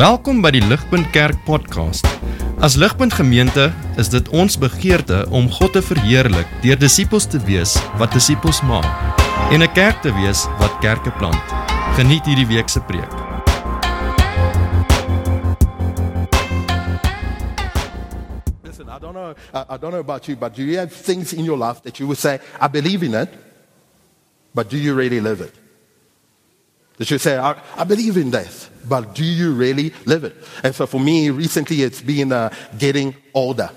Welkom by die Ligpunt Kerk podcast. As Ligpunt Gemeente is dit ons begeerte om God te verheerlik deur disippels te wees wat disippels maak en 'n kerk te wees wat kerke plant. Geniet hierdie week se preek. Listen, I don't know, I, I don't know about you, but do you have things in your life that you would say, I believe in it, but do you really live it? That you say, I, I believe in this, but do you really live it? And so for me, recently it's been uh, getting older.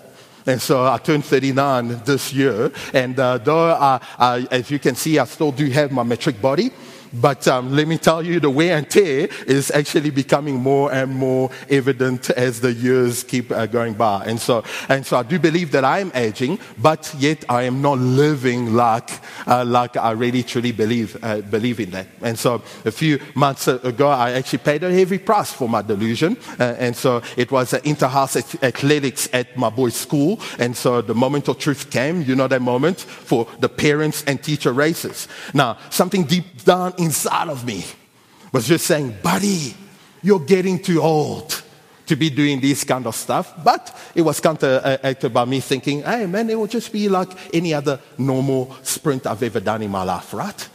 And so I turned 39 this year. And uh, though, I, I, as you can see, I still do have my metric body. But um, let me tell you, the wear and tear is actually becoming more and more evident as the years keep uh, going by. And so, and so I do believe that I am aging, but yet I am not living like, uh, like I really truly believe, uh, believe in that. And so a few months ago, I actually paid a heavy price for my delusion. Uh, and so it was uh, inter-house athletics at my boys' school. And so the moment of truth came, you know that moment, for the parents and teacher races. Now, something deep down inside of me was just saying, buddy, you're getting too old to be doing this kind of stuff. But it was kind of uh, counteracted by me thinking, hey, man, it will just be like any other normal sprint I've ever done in my life, right?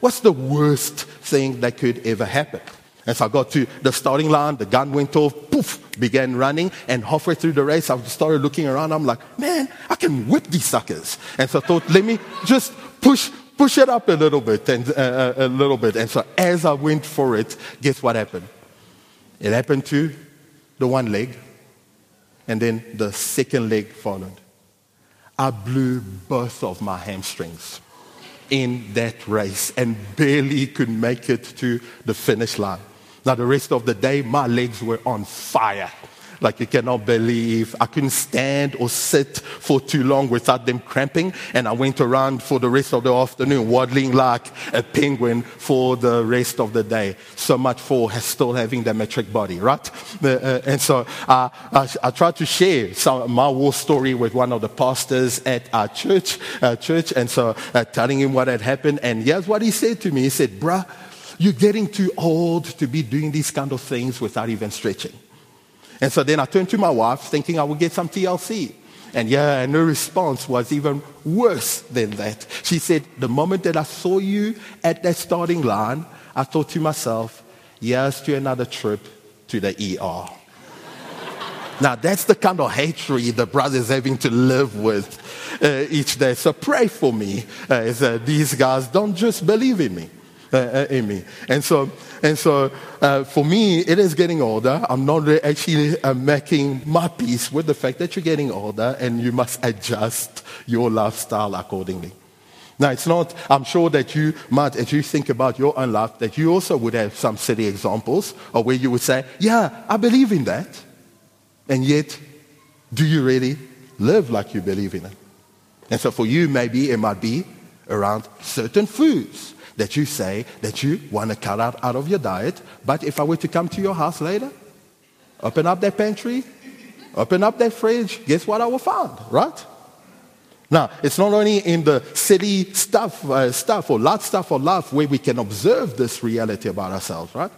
What's the worst thing that could ever happen? As I got to the starting line, the gun went off, poof, began running, and halfway through the race, I started looking around. I'm like, man, I can whip these suckers. And so I thought, let me just push, push it up a little bit and uh, a little bit. And so as I went for it, guess what happened? It happened to the one leg, and then the second leg followed. I blew both of my hamstrings in that race and barely could make it to the finish line. Now, the rest of the day, my legs were on fire. Like you cannot believe. I couldn't stand or sit for too long without them cramping. And I went around for the rest of the afternoon waddling like a penguin for the rest of the day. So much for still having the metric body, right? Uh, and so uh, I, I, tried to share some, my war story with one of the pastors at our church, uh, church. And so uh, telling him what had happened. And here's what he said to me. He said, bruh, you're getting too old to be doing these kind of things without even stretching. And so then I turned to my wife thinking I would get some TLC. And yeah, and her response was even worse than that. She said, The moment that I saw you at that starting line, I thought to myself, yes to another trip to the ER. now, that's the kind of hatred the brother's having to live with uh, each day. So pray for me uh, as uh, these guys don't just believe in me. Uh, in me. And so, and so uh, for me, it is getting older. I'm not really actually uh, making my peace with the fact that you're getting older and you must adjust your lifestyle accordingly. Now, it's not, I'm sure that you might, as you think about your own life, that you also would have some silly examples of where you would say, Yeah, I believe in that. And yet, do you really live like you believe in it? And so for you, maybe it might be around certain foods that you say that you want to cut out, out of your diet. But if I were to come to your house later, open up that pantry, open up that fridge, guess what I will find, right? Now, it's not only in the silly stuff, uh, stuff or lot stuff or life where we can observe this reality about ourselves, right?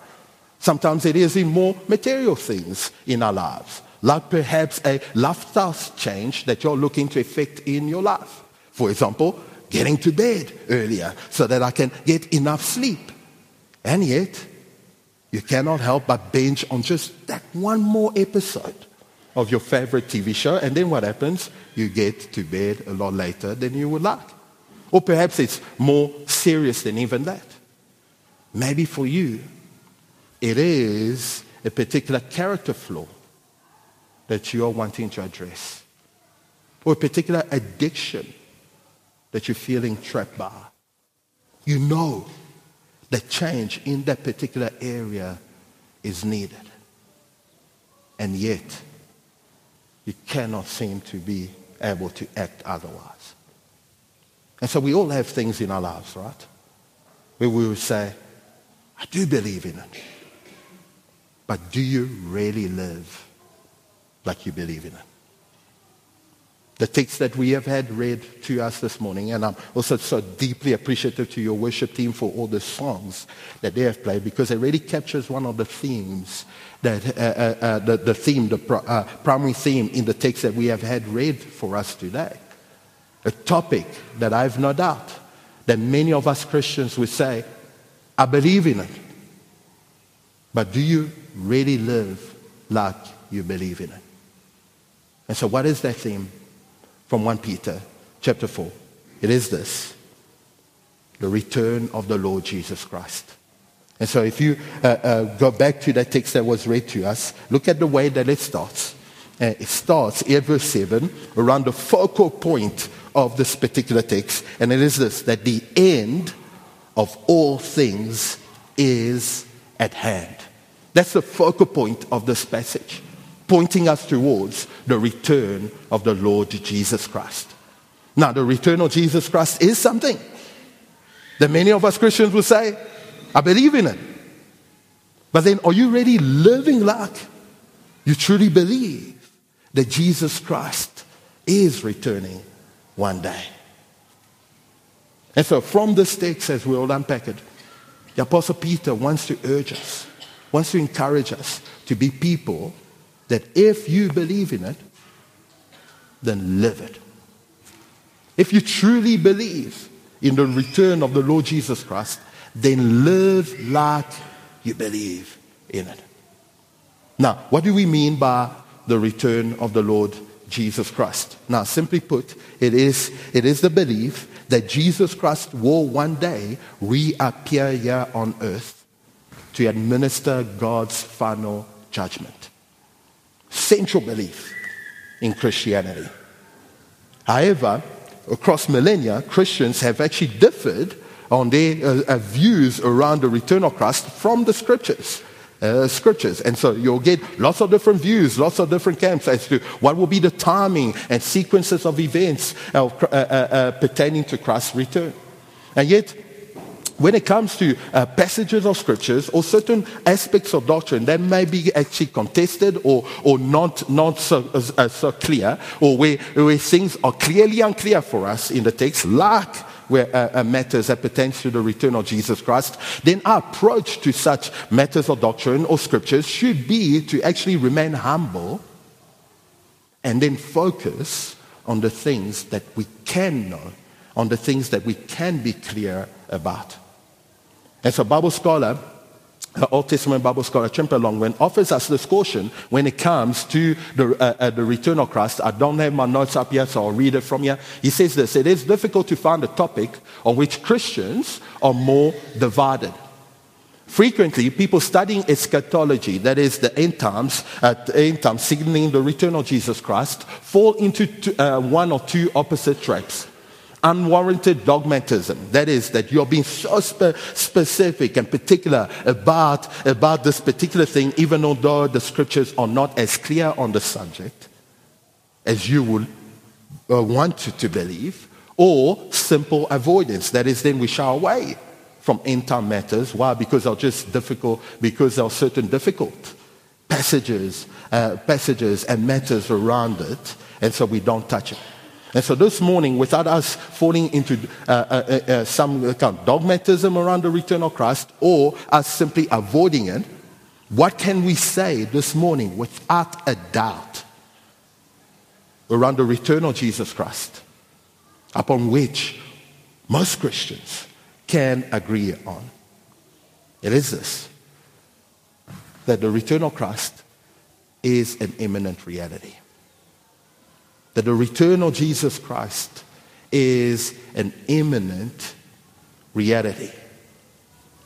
Sometimes it is in more material things in our lives, like perhaps a lifestyle change that you're looking to effect in your life. For example, getting to bed earlier so that I can get enough sleep. And yet, you cannot help but binge on just that one more episode of your favorite TV show. And then what happens? You get to bed a lot later than you would like. Or perhaps it's more serious than even that. Maybe for you, it is a particular character flaw that you are wanting to address, or a particular addiction that you're feeling trapped by. You know that change in that particular area is needed. And yet, you cannot seem to be able to act otherwise. And so we all have things in our lives, right? Where we will say, I do believe in it. But do you really live like you believe in it? The text that we have had read to us this morning, and I'm also so deeply appreciative to your worship team for all the songs that they have played because it really captures one of the themes that uh, uh, uh, the, the theme, the pro, uh, primary theme in the text that we have had read for us today. A topic that I have no doubt that many of us Christians would say, I believe in it. But do you really live like you believe in it? And so, what is that theme? From 1 Peter chapter 4. It is this the return of the Lord Jesus Christ. And so, if you uh, uh, go back to that text that was read to us, look at the way that it starts. Uh, it starts at verse 7 around the focal point of this particular text, and it is this that the end of all things is at hand. That's the focal point of this passage pointing us towards the return of the Lord Jesus Christ. Now, the return of Jesus Christ is something that many of us Christians will say, I believe in it. But then, are you really living like you truly believe that Jesus Christ is returning one day? And so, from this text, as we all unpack it, the Apostle Peter wants to urge us, wants to encourage us to be people that if you believe in it, then live it. If you truly believe in the return of the Lord Jesus Christ, then live like you believe in it. Now, what do we mean by the return of the Lord Jesus Christ? Now, simply put, it is, it is the belief that Jesus Christ will one day reappear here on earth to administer God's final judgment central belief in Christianity. However, across millennia, Christians have actually differed on their uh, uh, views around the return of Christ from the scriptures. Uh, scriptures. And so you'll get lots of different views, lots of different camps as to what will be the timing and sequences of events uh, uh, uh pertaining to Christ's return. And yet, when it comes to uh, passages of scriptures or certain aspects of doctrine that may be actually contested or, or not, not so, uh, so clear, or where, where things are clearly unclear for us in the text, like where uh, uh, matters that pertains to the return of Jesus Christ, then our approach to such matters of doctrine or scriptures should be to actually remain humble and then focus on the things that we can know, on the things that we can be clear about. As a Bible scholar, an Old Testament Bible scholar, Tremper Longman, offers us this caution when it comes to the, uh, uh, the return of Christ. I don't have my notes up yet, so I'll read it from here. He says this It is difficult to find a topic on which Christians are more divided. Frequently, people studying eschatology, that is the end times, at the end times signaling the return of Jesus Christ, fall into two, uh, one or two opposite traps unwarranted dogmatism. That is, that you're being so spe- specific and particular about, about this particular thing, even though the scriptures are not as clear on the subject as you would uh, want to, to believe, or simple avoidance. That is, then we shy away from end time matters. Why? Because they're just difficult, because there are certain difficult passages, uh, passages and matters around it, and so we don't touch it. And so this morning, without us falling into uh, uh, uh, uh some kind of dogmatism around the return of Christ or us simply avoiding it, what can we say this morning without a doubt around the return of Jesus Christ, upon which most Christians can agree on? It is this that the return of Christ is an imminent reality that the return of Jesus Christ is an imminent reality.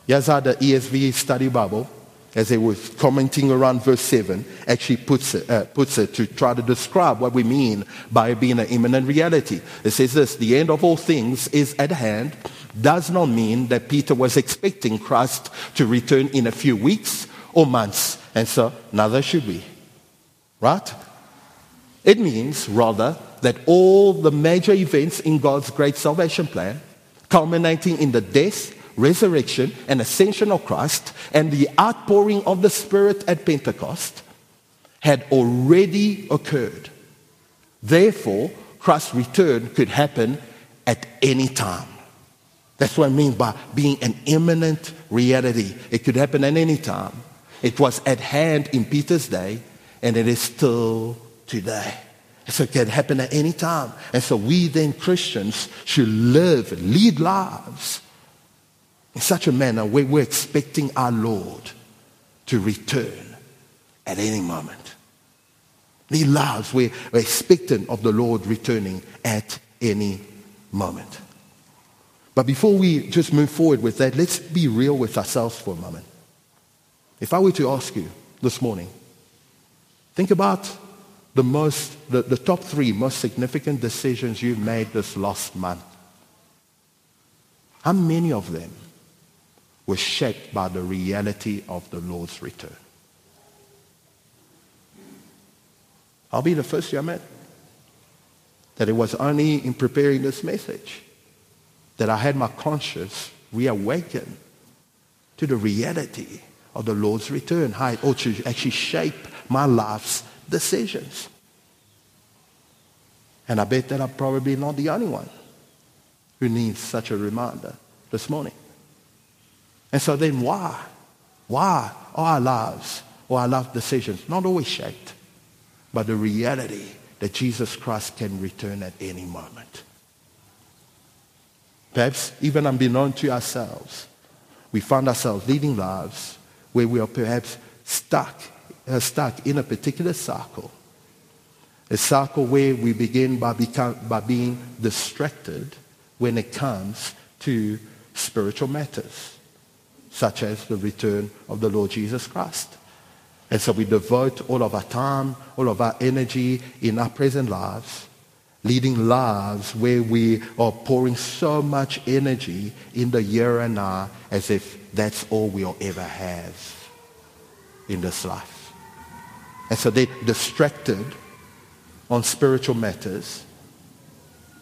Yes, the ESV study Bible, as they were commenting around verse 7, actually puts it, uh, puts it to try to describe what we mean by being an imminent reality. It says this the end of all things is at hand, does not mean that Peter was expecting Christ to return in a few weeks or months, and so neither should we. Right? It means, rather, that all the major events in God's great salvation plan, culminating in the death, resurrection, and ascension of Christ, and the outpouring of the Spirit at Pentecost, had already occurred. Therefore, Christ's return could happen at any time. That's what I mean by being an imminent reality. It could happen at any time. It was at hand in Peter's day, and it is still today. So it can happen at any time. And so we then Christians should live, lead lives in such a manner where we're expecting our Lord to return at any moment. Lead lives where we're expectant of the Lord returning at any moment. But before we just move forward with that, let's be real with ourselves for a moment. If I were to ask you this morning, think about the most, the, the top three most significant decisions you've made this last month. How many of them were shaped by the reality of the Lord's return? I'll be the first to admit that it was only in preparing this message that I had my conscience reawakened to the reality of the Lord's return, how it ought to actually shape my life's decisions. And I bet that I'm probably not the only one who needs such a reminder this morning. And so then why? Why are our lives or our life decisions not always shaped by the reality that Jesus Christ can return at any moment? Perhaps even unbeknown to ourselves, we find ourselves leading lives where we are perhaps stuck, Uh, stuck in a particular cycle. A cycle where we begin by, become, by being distracted when it comes to spiritual matters, such as the return of the Lord Jesus Christ. And so we devote all of our time, all of our energy in our present lives leading lives where we are pouring so much energy in the here and now as if that's all we'll ever have in this life. And so they're distracted on spiritual matters.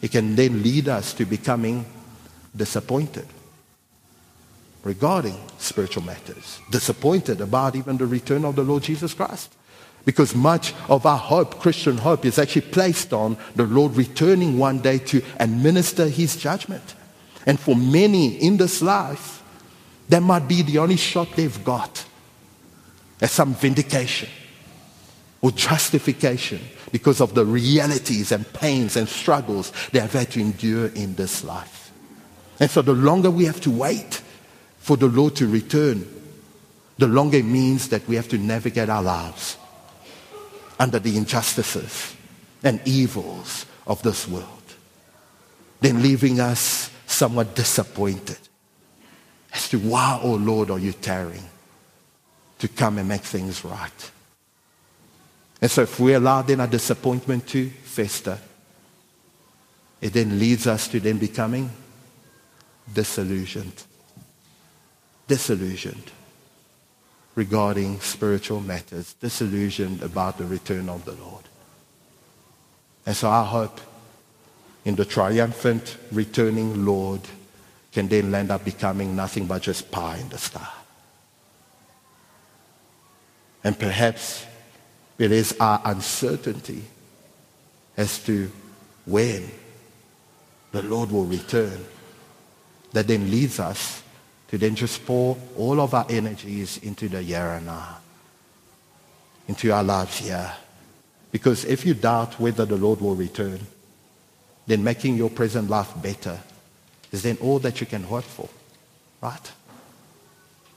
It can then lead us to becoming disappointed regarding spiritual matters, disappointed about even the return of the Lord Jesus Christ. Because much of our hope, Christian hope, is actually placed on the Lord returning one day to administer his judgment. And for many in this life, that might be the only shot they've got at some vindication or justification because of the realities and pains and struggles they have had to endure in this life. And so the longer we have to wait for the Lord to return, the longer it means that we have to navigate our lives under the injustices and evils of this world, then leaving us somewhat disappointed as to why, oh Lord, are you tarrying to come and make things right? And so if we allow then our disappointment to fester, it then leads us to then becoming disillusioned. Disillusioned regarding spiritual matters, disillusioned about the return of the Lord. And so our hope in the triumphant returning Lord can then end up becoming nothing but just pie in the sky. And perhaps it is our uncertainty as to when the Lord will return that then leads us to then just pour all of our energies into the here and now, into our lives here. Because if you doubt whether the Lord will return, then making your present life better is then all that you can hope for, right?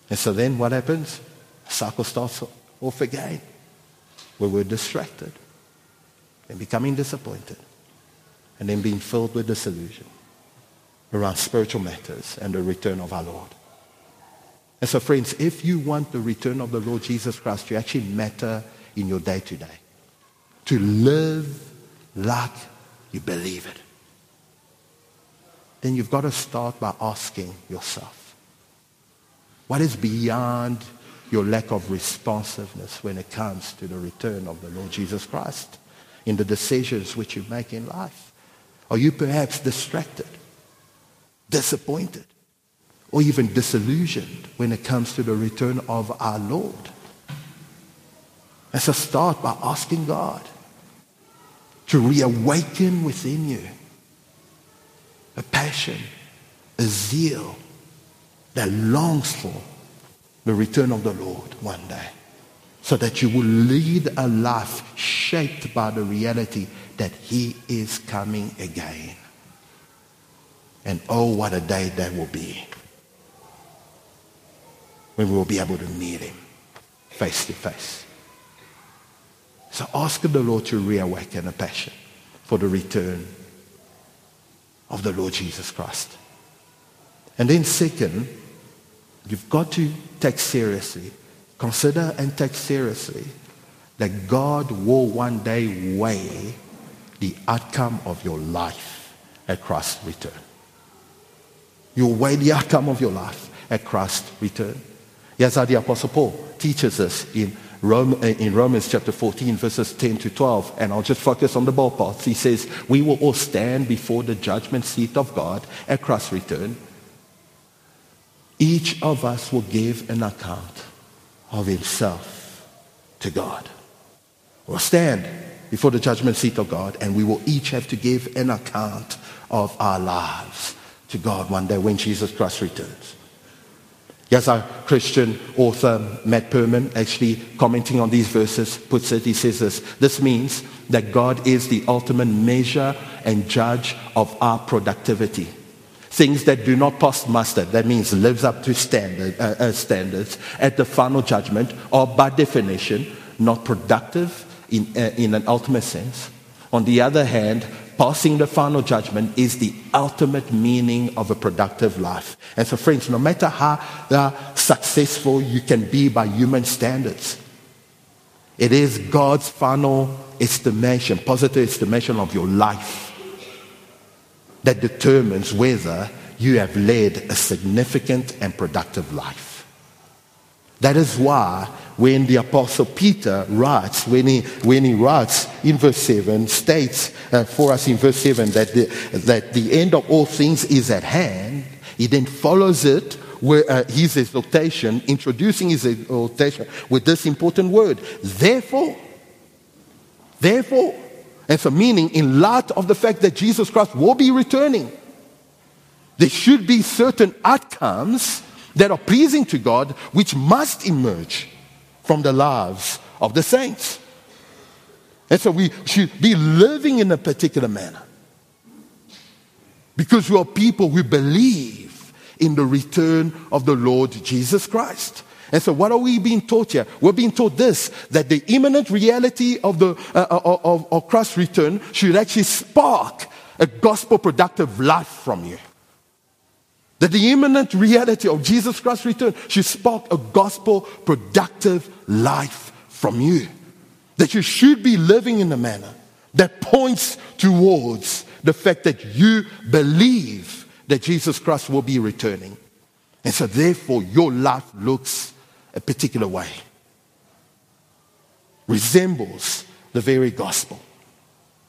And so then what happens? The cycle starts off again, where we're distracted and becoming disappointed and then being filled with disillusion around spiritual matters and the return of our Lord. And so, friends, if you want the return of the Lord Jesus Christ to actually matter in your day to day, to live like you believe it, then you've got to start by asking yourself, what is beyond your lack of responsiveness when it comes to the return of the Lord Jesus Christ in the decisions which you make in life? Are you perhaps distracted, disappointed? or even disillusioned when it comes to the return of our Lord. Let's start by asking God to reawaken within you a passion, a zeal that longs for the return of the Lord one day. So that you will lead a life shaped by the reality that He is coming again. And oh, what a day that will be when we will be able to meet Him face to face. So ask the Lord to reawaken a passion for the return of the Lord Jesus Christ. And then, second, you've got to take seriously, consider and take seriously that God will one day weigh the outcome of your life at Christ's return. You'll weigh the outcome of your life at Christ's return. Yes, the Apostle Paul teaches us in Rome, uh, in Romans chapter 14, verses 10 to 12, and I'll just focus on the ball parts. He says, We will all stand before the judgment seat of God at Christ's return. Each of us will give an account of himself to God. We'll stand before the judgment seat of God, and we will each have to give an account of our lives to God one day when Jesus Christ returns. Yes, our Christian author Matt Perman actually commenting on these verses puts it, he says this, this means that God is the ultimate measure and judge of our productivity. Things that do not pass muster, that means lives up to standard, uh, uh, standards at the final judgment are by definition not productive in, uh, in an ultimate sense. On the other hand, passing the final judgment is the ultimate meaning of a productive life. And so, friends, no matter how successful you can be by human standards, it is God's final estimation, positive estimation of your life that determines whether you have led a significant and productive life. That is why when the apostle Peter writes, when he, when he writes in verse 7, states uh, for us in verse 7 that the, that the end of all things is at hand, he then follows it with uh, his exhortation, introducing his exhortation with this important word, therefore. Therefore. And so, meaning, in light of the fact that Jesus Christ will be returning, there should be certain outcomes that are pleasing to God which must emerge from the lives of the saints. And so we should be living in a particular manner. Because we are people who believe in the return of the Lord Jesus Christ. And so, what are we being taught here? We're being taught this that the imminent reality of, the, uh, uh of, of Christ's return should actually spark a gospel productive life from you. That the imminent reality of Jesus Christ's return should spark a gospel productive life from you. That you should be living in a manner that points towards the fact that you believe that Jesus Christ will be returning. And so, therefore, your life looks a particular way, resembles the very gospel.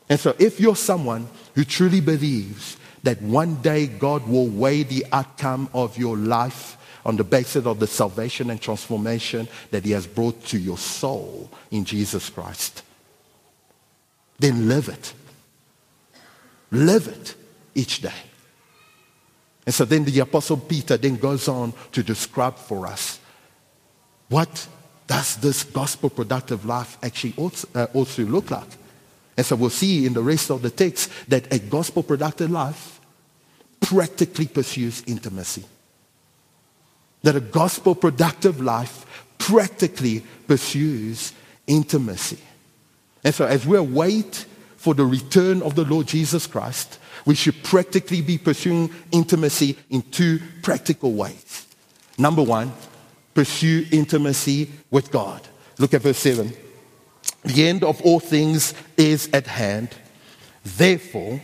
And so, if you're someone who truly believes that one day God will weigh the outcome of your life on the basis of the salvation and transformation that He has brought to your soul in Jesus Christ. Then live it. Live it each day. And so then the Apostle Peter then goes on to describe for us what does this gospel productive life actually also, uh, also look like. And so we'll see in the rest of the text that a gospel productive life practically pursues intimacy. That a gospel productive life practically pursues intimacy. And so as we wait for the return of the Lord Jesus Christ, we should practically be pursuing intimacy in two practical ways. Number one, pursue intimacy with God. Look at verse 7. The end of all things is at hand. Therefore,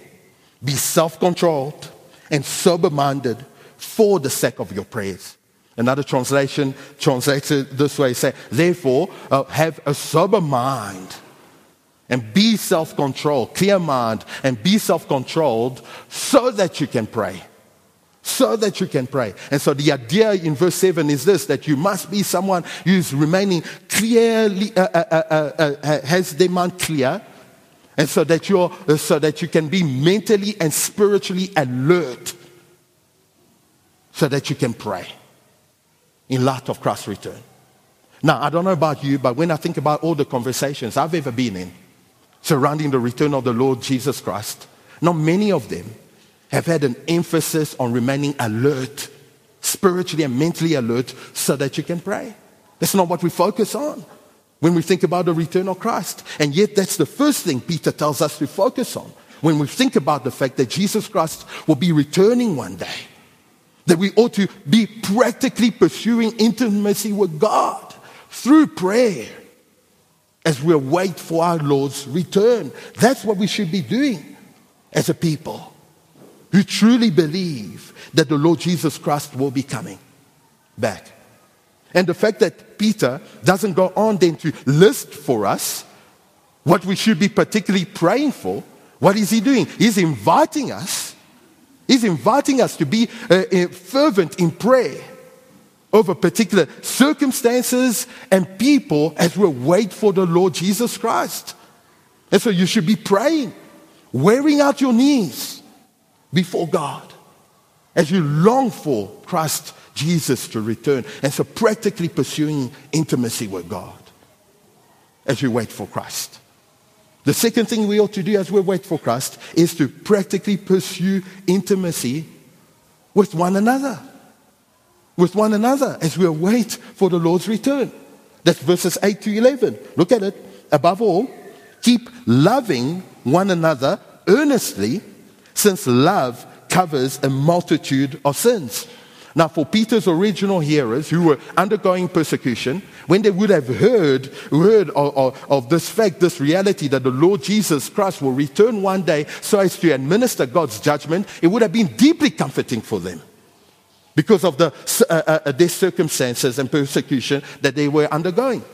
be self controlled and sober minded for the sake of your prayers. Another translation translates it this way say, therefore, uh, have a sober mind and be self controlled, clear mind, and be self controlled so that you can pray. So that you can pray. And so the idea in verse 7 is this that you must be someone who's remaining clearly, uh, uh, uh, uh, uh has their mind clear And so that, you're, so that you can be mentally and spiritually alert so that you can pray in light of Christ's return. Now, I don't know about you, but when I think about all the conversations I've ever been in surrounding the return of the Lord Jesus Christ, not many of them have had an emphasis on remaining alert, spiritually and mentally alert, so that you can pray. That's not what we focus on when we think about the return of Christ. And yet, that's the first thing Peter tells us to focus on when we think about the fact that Jesus Christ will be returning one day. That we ought to be practically pursuing intimacy with God through prayer as we wait for our Lord's return. That's what we should be doing as a people who truly believe that the Lord Jesus Christ will be coming back. And the fact that Peter doesn't go on then to list for us what we should be particularly praying for, what is he doing? He's inviting us. He's inviting us to be uh, uh, fervent in prayer over particular circumstances and people as we wait for the Lord Jesus Christ. And so you should be praying, wearing out your knees before God as you long for Christ Jesus to return. And so practically pursuing intimacy with God as you wait for Christ. The second thing we ought to do as we wait for Christ is to practically pursue intimacy with one another with one another as we await for the Lord's return. That's verses 8 to 11. Look at it. Above all, keep loving one another earnestly, since love covers a multitude of sins. Now, for Peter's original hearers who were undergoing persecution, when they would have heard, heard of, of, of, this fact, this reality that the Lord Jesus Christ will return one day so as to administer God's judgment, it would have been deeply comforting for them because of the, uh, uh, uh, their circumstances and persecution that they were undergoing.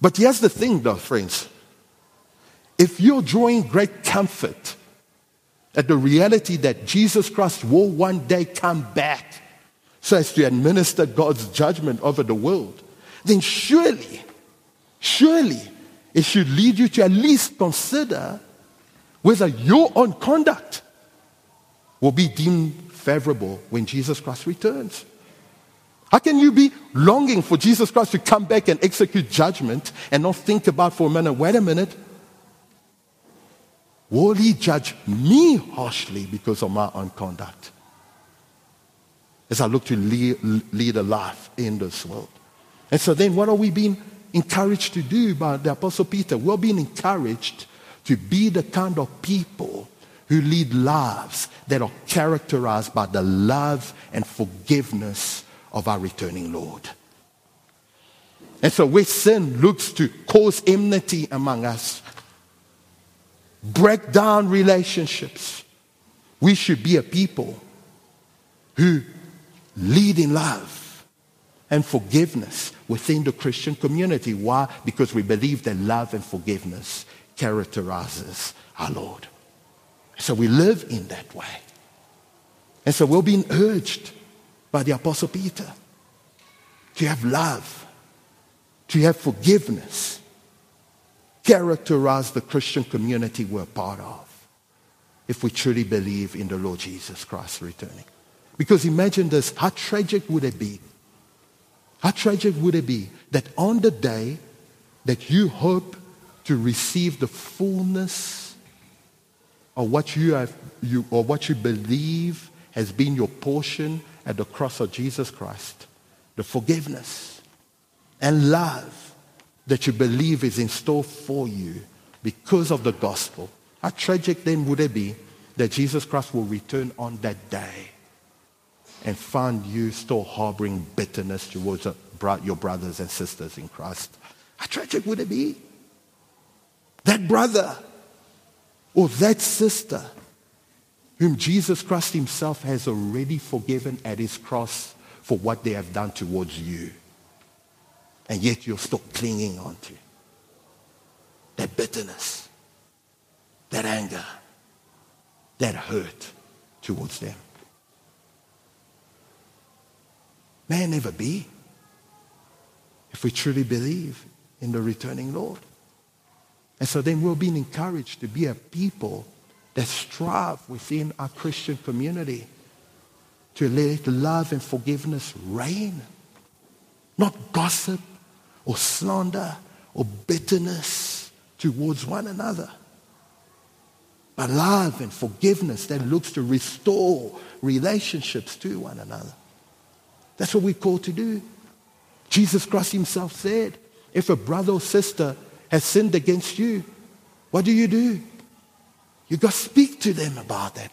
But here's the thing, though, friends. If you're drawing great comfort at the reality that Jesus Christ will one day come back so as to administer God's judgment over the world, then surely, surely it should lead you to at least consider whether your own conduct will be deemed favorable when Jesus Christ returns. How can you be longing for Jesus Christ to come back and execute judgment and not think about for a minute, wait a minute, will he judge me harshly because of my own conduct? As I look to lead, lead a life in this world. And so then what are we being encouraged to do by the Apostle Peter? We're being encouraged to be the kind of people who lead lives that are characterized by the love and forgiveness of our returning Lord. And so, where sin looks to cause enmity among us, break down relationships, we should be a people who lead in love and forgiveness within the Christian community. Why? Because we believe that love and forgiveness characterizes our Lord. So we live in that way. And so we're being urged by the Apostle Peter to have love, to have forgiveness, characterize the Christian community we're part of if we truly believe in the Lord Jesus Christ returning. Because imagine this how tragic would it be? How tragic would it be that on the day that you hope to receive the fullness of what you have you or what you believe has been your portion at the cross of Jesus Christ. The forgiveness and love that you believe is in store for you because of the gospel. How tragic then would it be that Jesus Christ will return on that day and find you still harboring bitterness towards your brothers and sisters in Christ? How tragic would it be? That brother or that sister whom Jesus Christ himself has already forgiven at his cross for what they have done towards you. And yet you're still clinging on to that bitterness, that anger, that hurt towards them. May it never be if we truly believe in the returning Lord. And so then we're being encouraged to be a people that strive within our Christian community to let love and forgiveness reign. Not gossip or slander or bitterness towards one another. But love and forgiveness that looks to restore relationships to one another. That's what we're called to do. Jesus Christ himself said, if a brother or sister has sinned against you, what do you do? You got speak to them about that,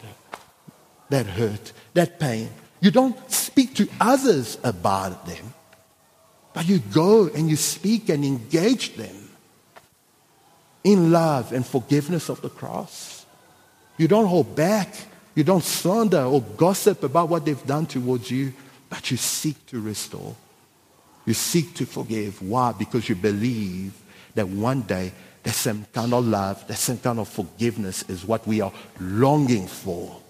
that hurt, that pain. You don't speak to others about them, but you go and you speak and engage them in love and forgiveness of the cross. You don't hold back. You don't slander or gossip about what they've done towards you, but you seek to restore. You seek to forgive. Why? Because you believe that one day the same kind of love, the same kind of forgiveness is what we are longing for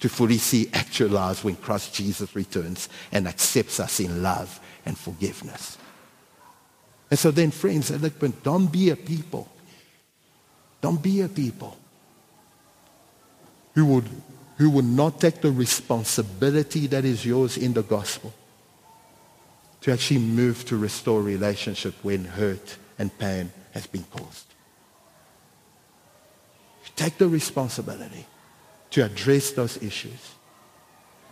to fully see actualized when Christ Jesus returns and accepts us in love and forgiveness. And so then, friends, look, but don't be a people. Don't be a people who would, who would not take the responsibility that is yours in the gospel to actually move to restore relationship when hurt and pain has been caused. Take the responsibility to address those issues.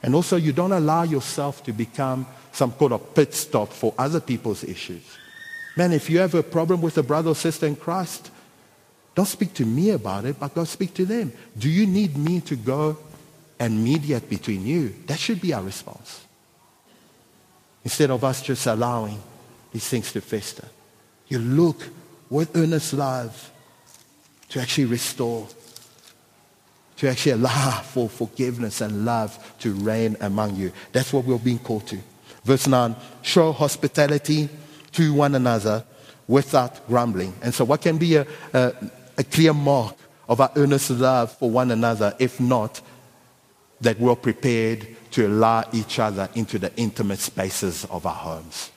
And also, you don't allow yourself to become some kind of pit stop for other people's issues. Man, if you have a problem with a brother or sister in Christ, don't speak to me about it, but go speak to them. Do you need me to go and mediate between you? That should be our response. Instead of us just allowing these things to fester. You look with earnest love to actually restore, to actually allow for forgiveness and love to reign among you. That's what we're being called to. Verse 9 show hospitality to one another without grumbling. And so, what can be a, a, a clear mark of our earnest love for one another if not that we're prepared to allow each other into the intimate spaces of our homes?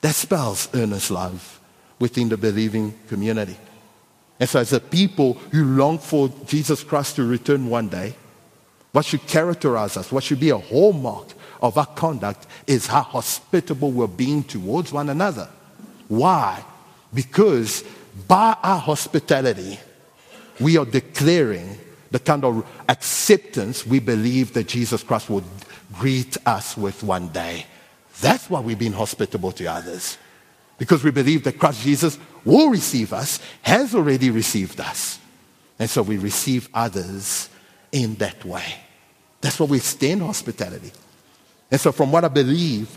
That spells earnest love within the believing community. And so, as a people who long for Jesus Christ to return one day, what should characterize us, what should be a hallmark of our conduct, is how hospitable we're being towards one another. Why? Because by our hospitality, we are declaring the kind of acceptance we believe that Jesus Christ would greet us with one day. That's why we've been hospitable to others because we believe that Christ Jesus will receive us, has already received us. And so we receive others in that way. That's what we extend hospitality. And so, from what I believe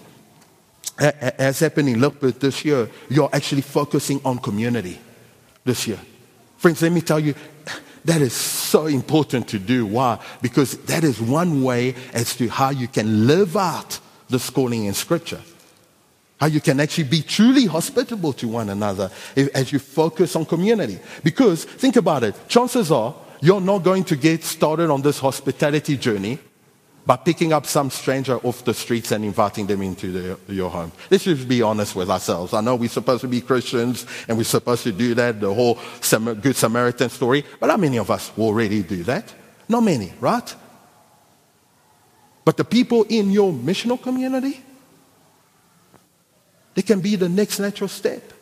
has happened in Ligpunt this year, you're actually focusing on community this year. Friends, let me tell you, that is so important to do. Why? Because that is one way as to how you can live out the calling in Scripture. How you can actually be truly hospitable to one another as you focus on community. Because think about it, chances are you're not going to get started on this hospitality journey by picking up some stranger off the streets and inviting them into the, your home. Let's just be honest with ourselves. I know we're supposed to be Christians and we're supposed to do that, the whole Good Samaritan story, but how many of us will already do that? Not many, right? But the people in your missional community, they can be the next natural step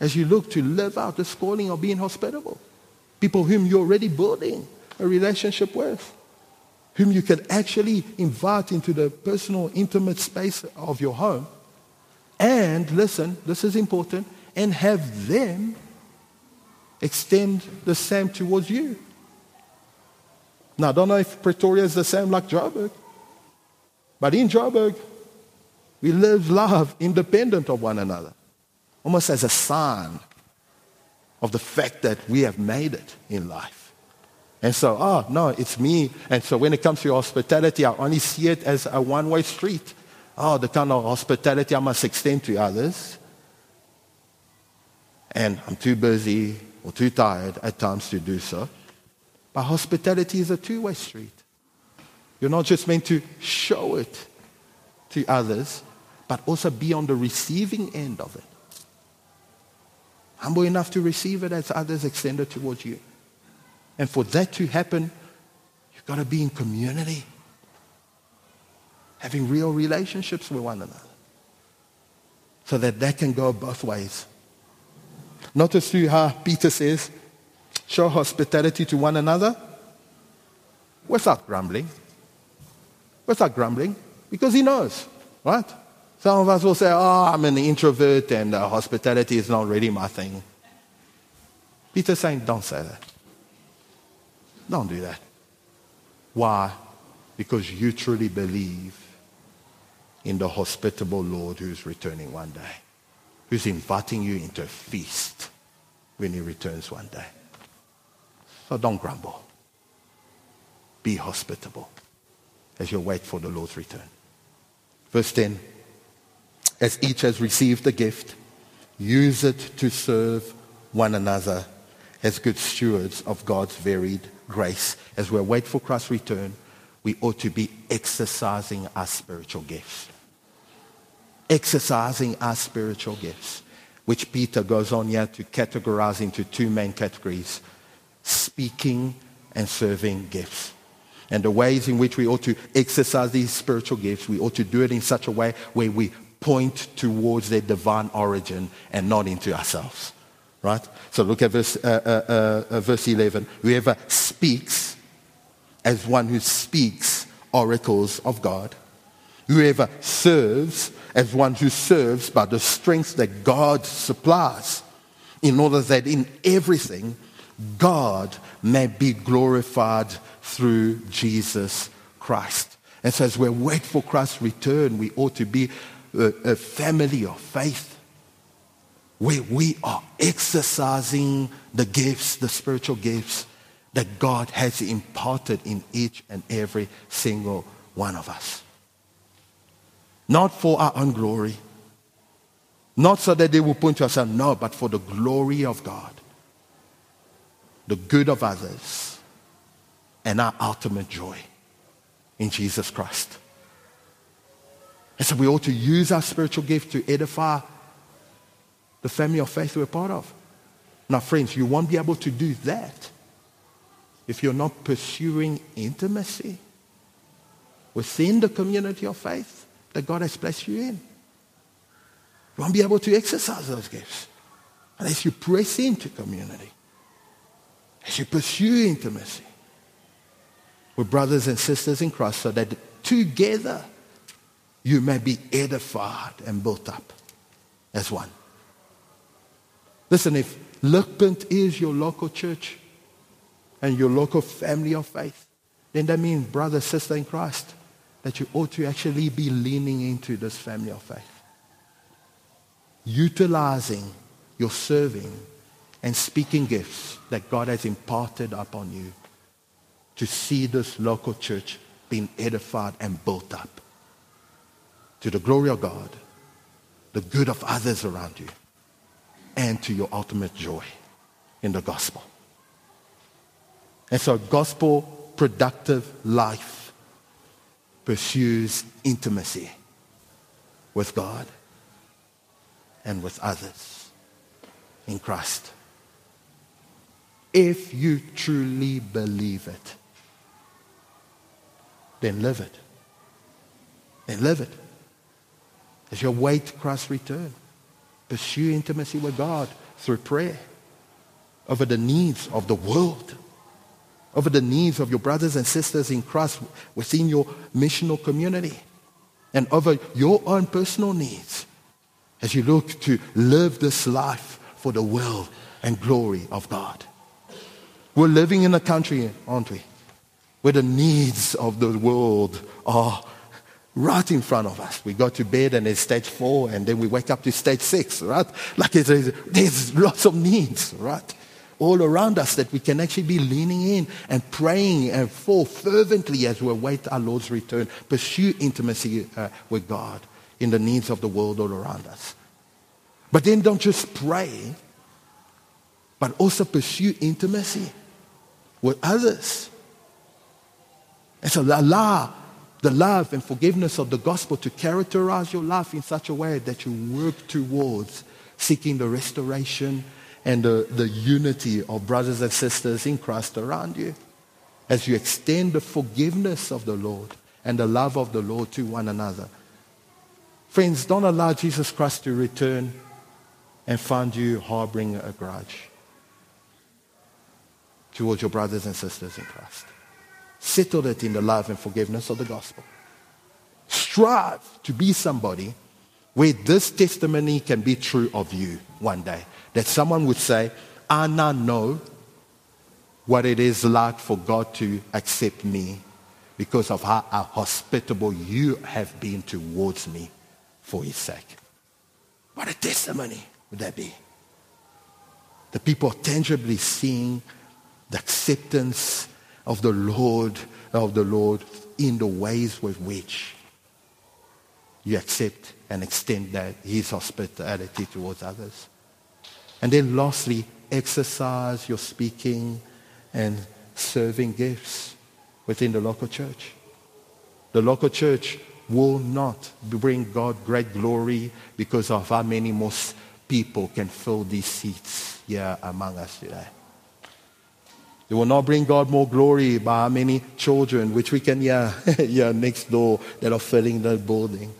as you look to live out this calling of being hospitable. People whom you're already building a relationship with, whom you can actually invite into the personal, intimate space of your home. And listen, this is important, and have them extend the same towards you. Now, I don't know if Pretoria is the same like Joburg, but in Joburg, we live love independent of one another, almost as a sign of the fact that we have made it in life. And so, oh, no, it's me. And so when it comes to hospitality, I only see it as a one way street. Oh, the kind of hospitality I must extend to others. And I'm too busy or too tired at times to do so. But hospitality is a two way street. You're not just meant to show it to others, but also be on the receiving end of it. Humble enough to receive it as others extend it towards you. And for that to happen, you've got to be in community. Having real relationships with one another. So that that can go both ways. Notice too how Peter says, show hospitality to one another without grumbling. Without grumbling. Because he knows, right? Some of us will say, oh, I'm an introvert and uh, hospitality is not really my thing. Peter's saying, don't say that. Don't do that. Why? Because you truly believe in the hospitable Lord who's returning one day, who's inviting you into a feast when he returns one day. So don't grumble. Be hospitable as you wait for the Lord's return. Verse 10 As each has received a gift, use it to serve one another as good stewards of God's varied grace. As we wait for Christ's return, we ought to be exercising our spiritual gifts. Exercising our spiritual gifts, which Peter goes on here to categorize into two main categories speaking and serving gifts. And the ways in which we ought to exercise these spiritual gifts, we ought to do it in such a way where we point towards their divine origin and not into ourselves. Right? So look at verse, uh, uh, uh, verse 11. Whoever speaks as one who speaks oracles of God. Whoever serves as one who serves by the strength that God supplies, in order that in everything God may be glorified through Jesus Christ. And so as we wait for Christ's return, we ought to be a, family of faith where we are exercising the gifts, the spiritual gifts that God has imparted in each and every single one of us. Not for our own glory, not so that they will point to us and no, but for the glory of God, the good of others, and our ultimate joy in Jesus Christ. And so we ought to use our spiritual gift to edify the family of faith we're part of. Now, friends, you won't be able to do that if you're not pursuing intimacy within the community of faith that God has placed you in. You won't be able to exercise those gifts unless you press into community, as you pursue intimacy with brothers and sisters in Christ so that together you may be edified and built up as one. Listen, if Ligpunt is your local church and your local family of faith, then that means, brother, sister in Christ, that you ought to actually be leaning into this family of faith. Utilizing your serving and speaking gifts that God has imparted upon you to see this local church being edified and built up to the glory of God, the good of others around you, and to your ultimate joy in the gospel. And so gospel productive life pursues intimacy with God and with others in Christ. If you truly believe it, then live it. Then live it. As you await Christ's return, pursue intimacy with God through prayer over the needs of the world, over the needs of your brothers and sisters in Christ within your missional community, and over your own personal needs as you look to live this life for the will and glory of God. We're living in a country, aren't we, where the needs of the world are right in front of us. We go to bed and it's stage four, and then we wake up to stage six, right? Like there's, there's lots of needs, right? All around us that we can actually be leaning in and praying and for fervently as we await our Lord's return. Pursue intimacy uh, with God in the needs of the world all around us. But then don't just pray, but also pursue intimacy with others. And so allow the love and forgiveness of the gospel to characterize your life in such a way that you work towards seeking the restoration and the, the unity of brothers and sisters in Christ around you as you extend the forgiveness of the Lord and the love of the Lord to one another. Friends, don't allow Jesus Christ to return and find you harboring a grudge towards your brothers and sisters in Christ. Settle it in the love and forgiveness of the gospel. Strive to be somebody where this testimony can be true of you one day. That someone would say, I now know what it is like for God to accept me because of how hospitable you have been towards me for his sake. What a testimony would that be? The people tangibly seeing the acceptance of the Lord, of the Lord in the ways with which you accept and extend that his hospitality towards others. And then lastly, exercise your speaking and serving gifts within the local church. The local church will not bring God great glory because of how many most people can fill these seats here among us today. It will not bring God more glory by how many children, which we can hear, hear next door, that are filling the building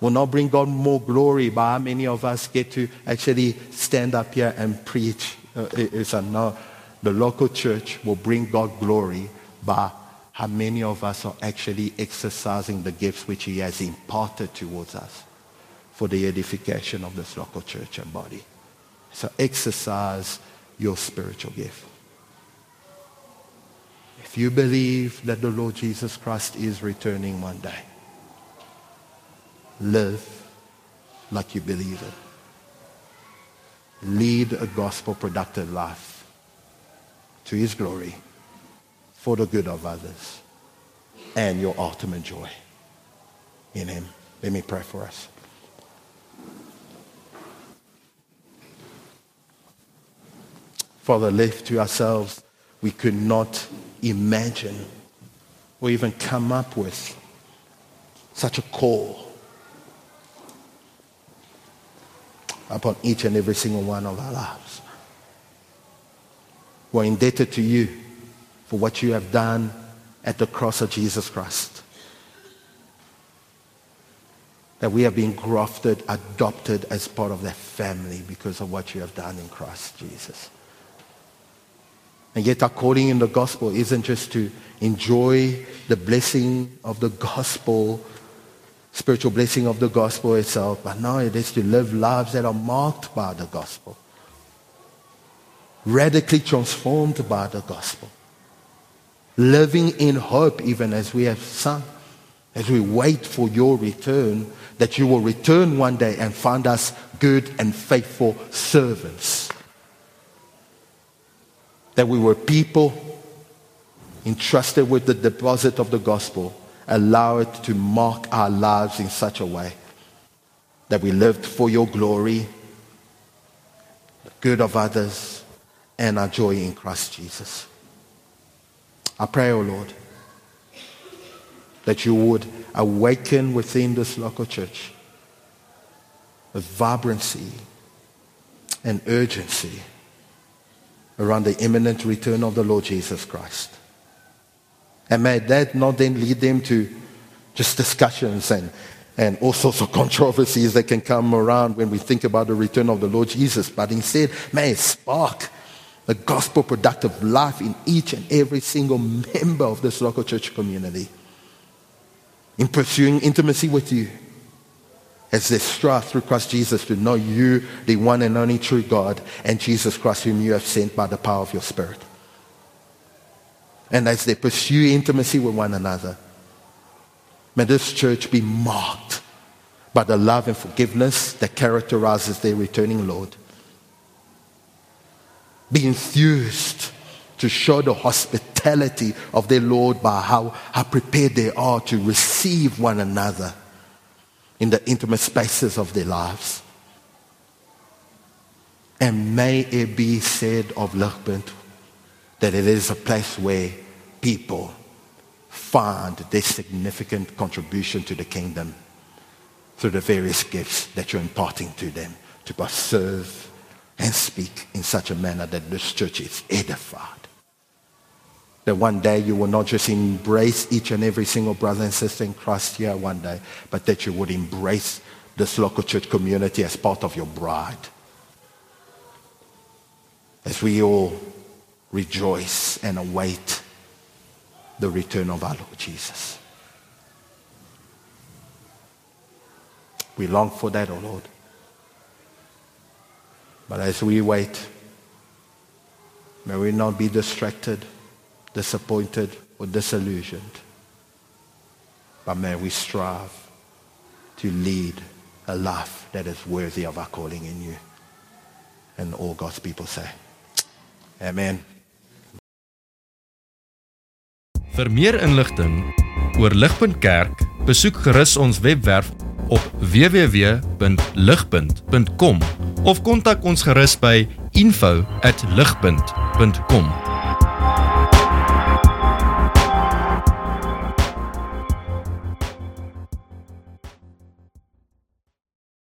will not bring God more glory by how many of us get to actually stand up here and preach. Uh, it's a no. The local church will bring God glory by how many of us are actually exercising the gifts which he has imparted towards us for the edification of this local church and body. So exercise your spiritual gift. If you believe that the Lord Jesus Christ is returning one day, live like you believe it. Lead a gospel productive life to his glory for the good of others and your ultimate joy in him. Let me pray for us. Father, left to ourselves, we could not imagine or even come up with such a call upon each and every single one of our lives. We're indebted to you for what you have done at the cross of Jesus Christ. That we have been grafted, adopted as part of that family because of what you have done in Christ Jesus. And yet our calling in the gospel isn't just to enjoy the blessing of the gospel spiritual blessing of the gospel itself, but now it is to live lives that are marked by the gospel, radically transformed by the gospel, living in hope even as we have sung, as we wait for your return, that you will return one day and find us good and faithful servants. That we were people entrusted with the deposit of the gospel allow it to mark our lives in such a way that we lived for your glory, the good of others, and our joy in Christ Jesus. I pray, O oh Lord, that you would awaken within this local church a vibrancy and urgency around the imminent return of the Lord Jesus Christ. And may that not then lead them to just discussions and, and all sorts of controversies that can come around when we think about the return of the Lord Jesus, but instead may it spark a gospel productive life in each and every single member of this local church community. In pursuing intimacy with you as they strive through Christ Jesus to know you, the one and only true God, and Jesus Christ, whom you have sent by the power of your Spirit and as they pursue intimacy with one another. May this church be marked by the love and forgiveness that characterizes their returning Lord. Be enthused to show the hospitality of their Lord by how, how prepared they are to receive one another in the intimate spaces of their lives. And may it be said of Ligpunt that it is a place where people find their significant contribution to the kingdom through the various gifts that you're imparting to them to both serve, and speak in such a manner that this church is edified. That one day you will not just embrace each and every single brother and sister in Christ here one day, but that you would embrace this local church community as part of your bride. As we all rejoice and await the return of our Lord Jesus. We long for that, O oh Lord. But as we wait, may we not be distracted, disappointed, or disillusioned. But may we strive to lead a life that is worthy of our calling in you. And all God's people say, Amen. Vir meer inligting oor Ligpunt Kerk, besoek gerus ons webwerf op www.ligpunt.com of kontak ons gerus by info@ligpunt.com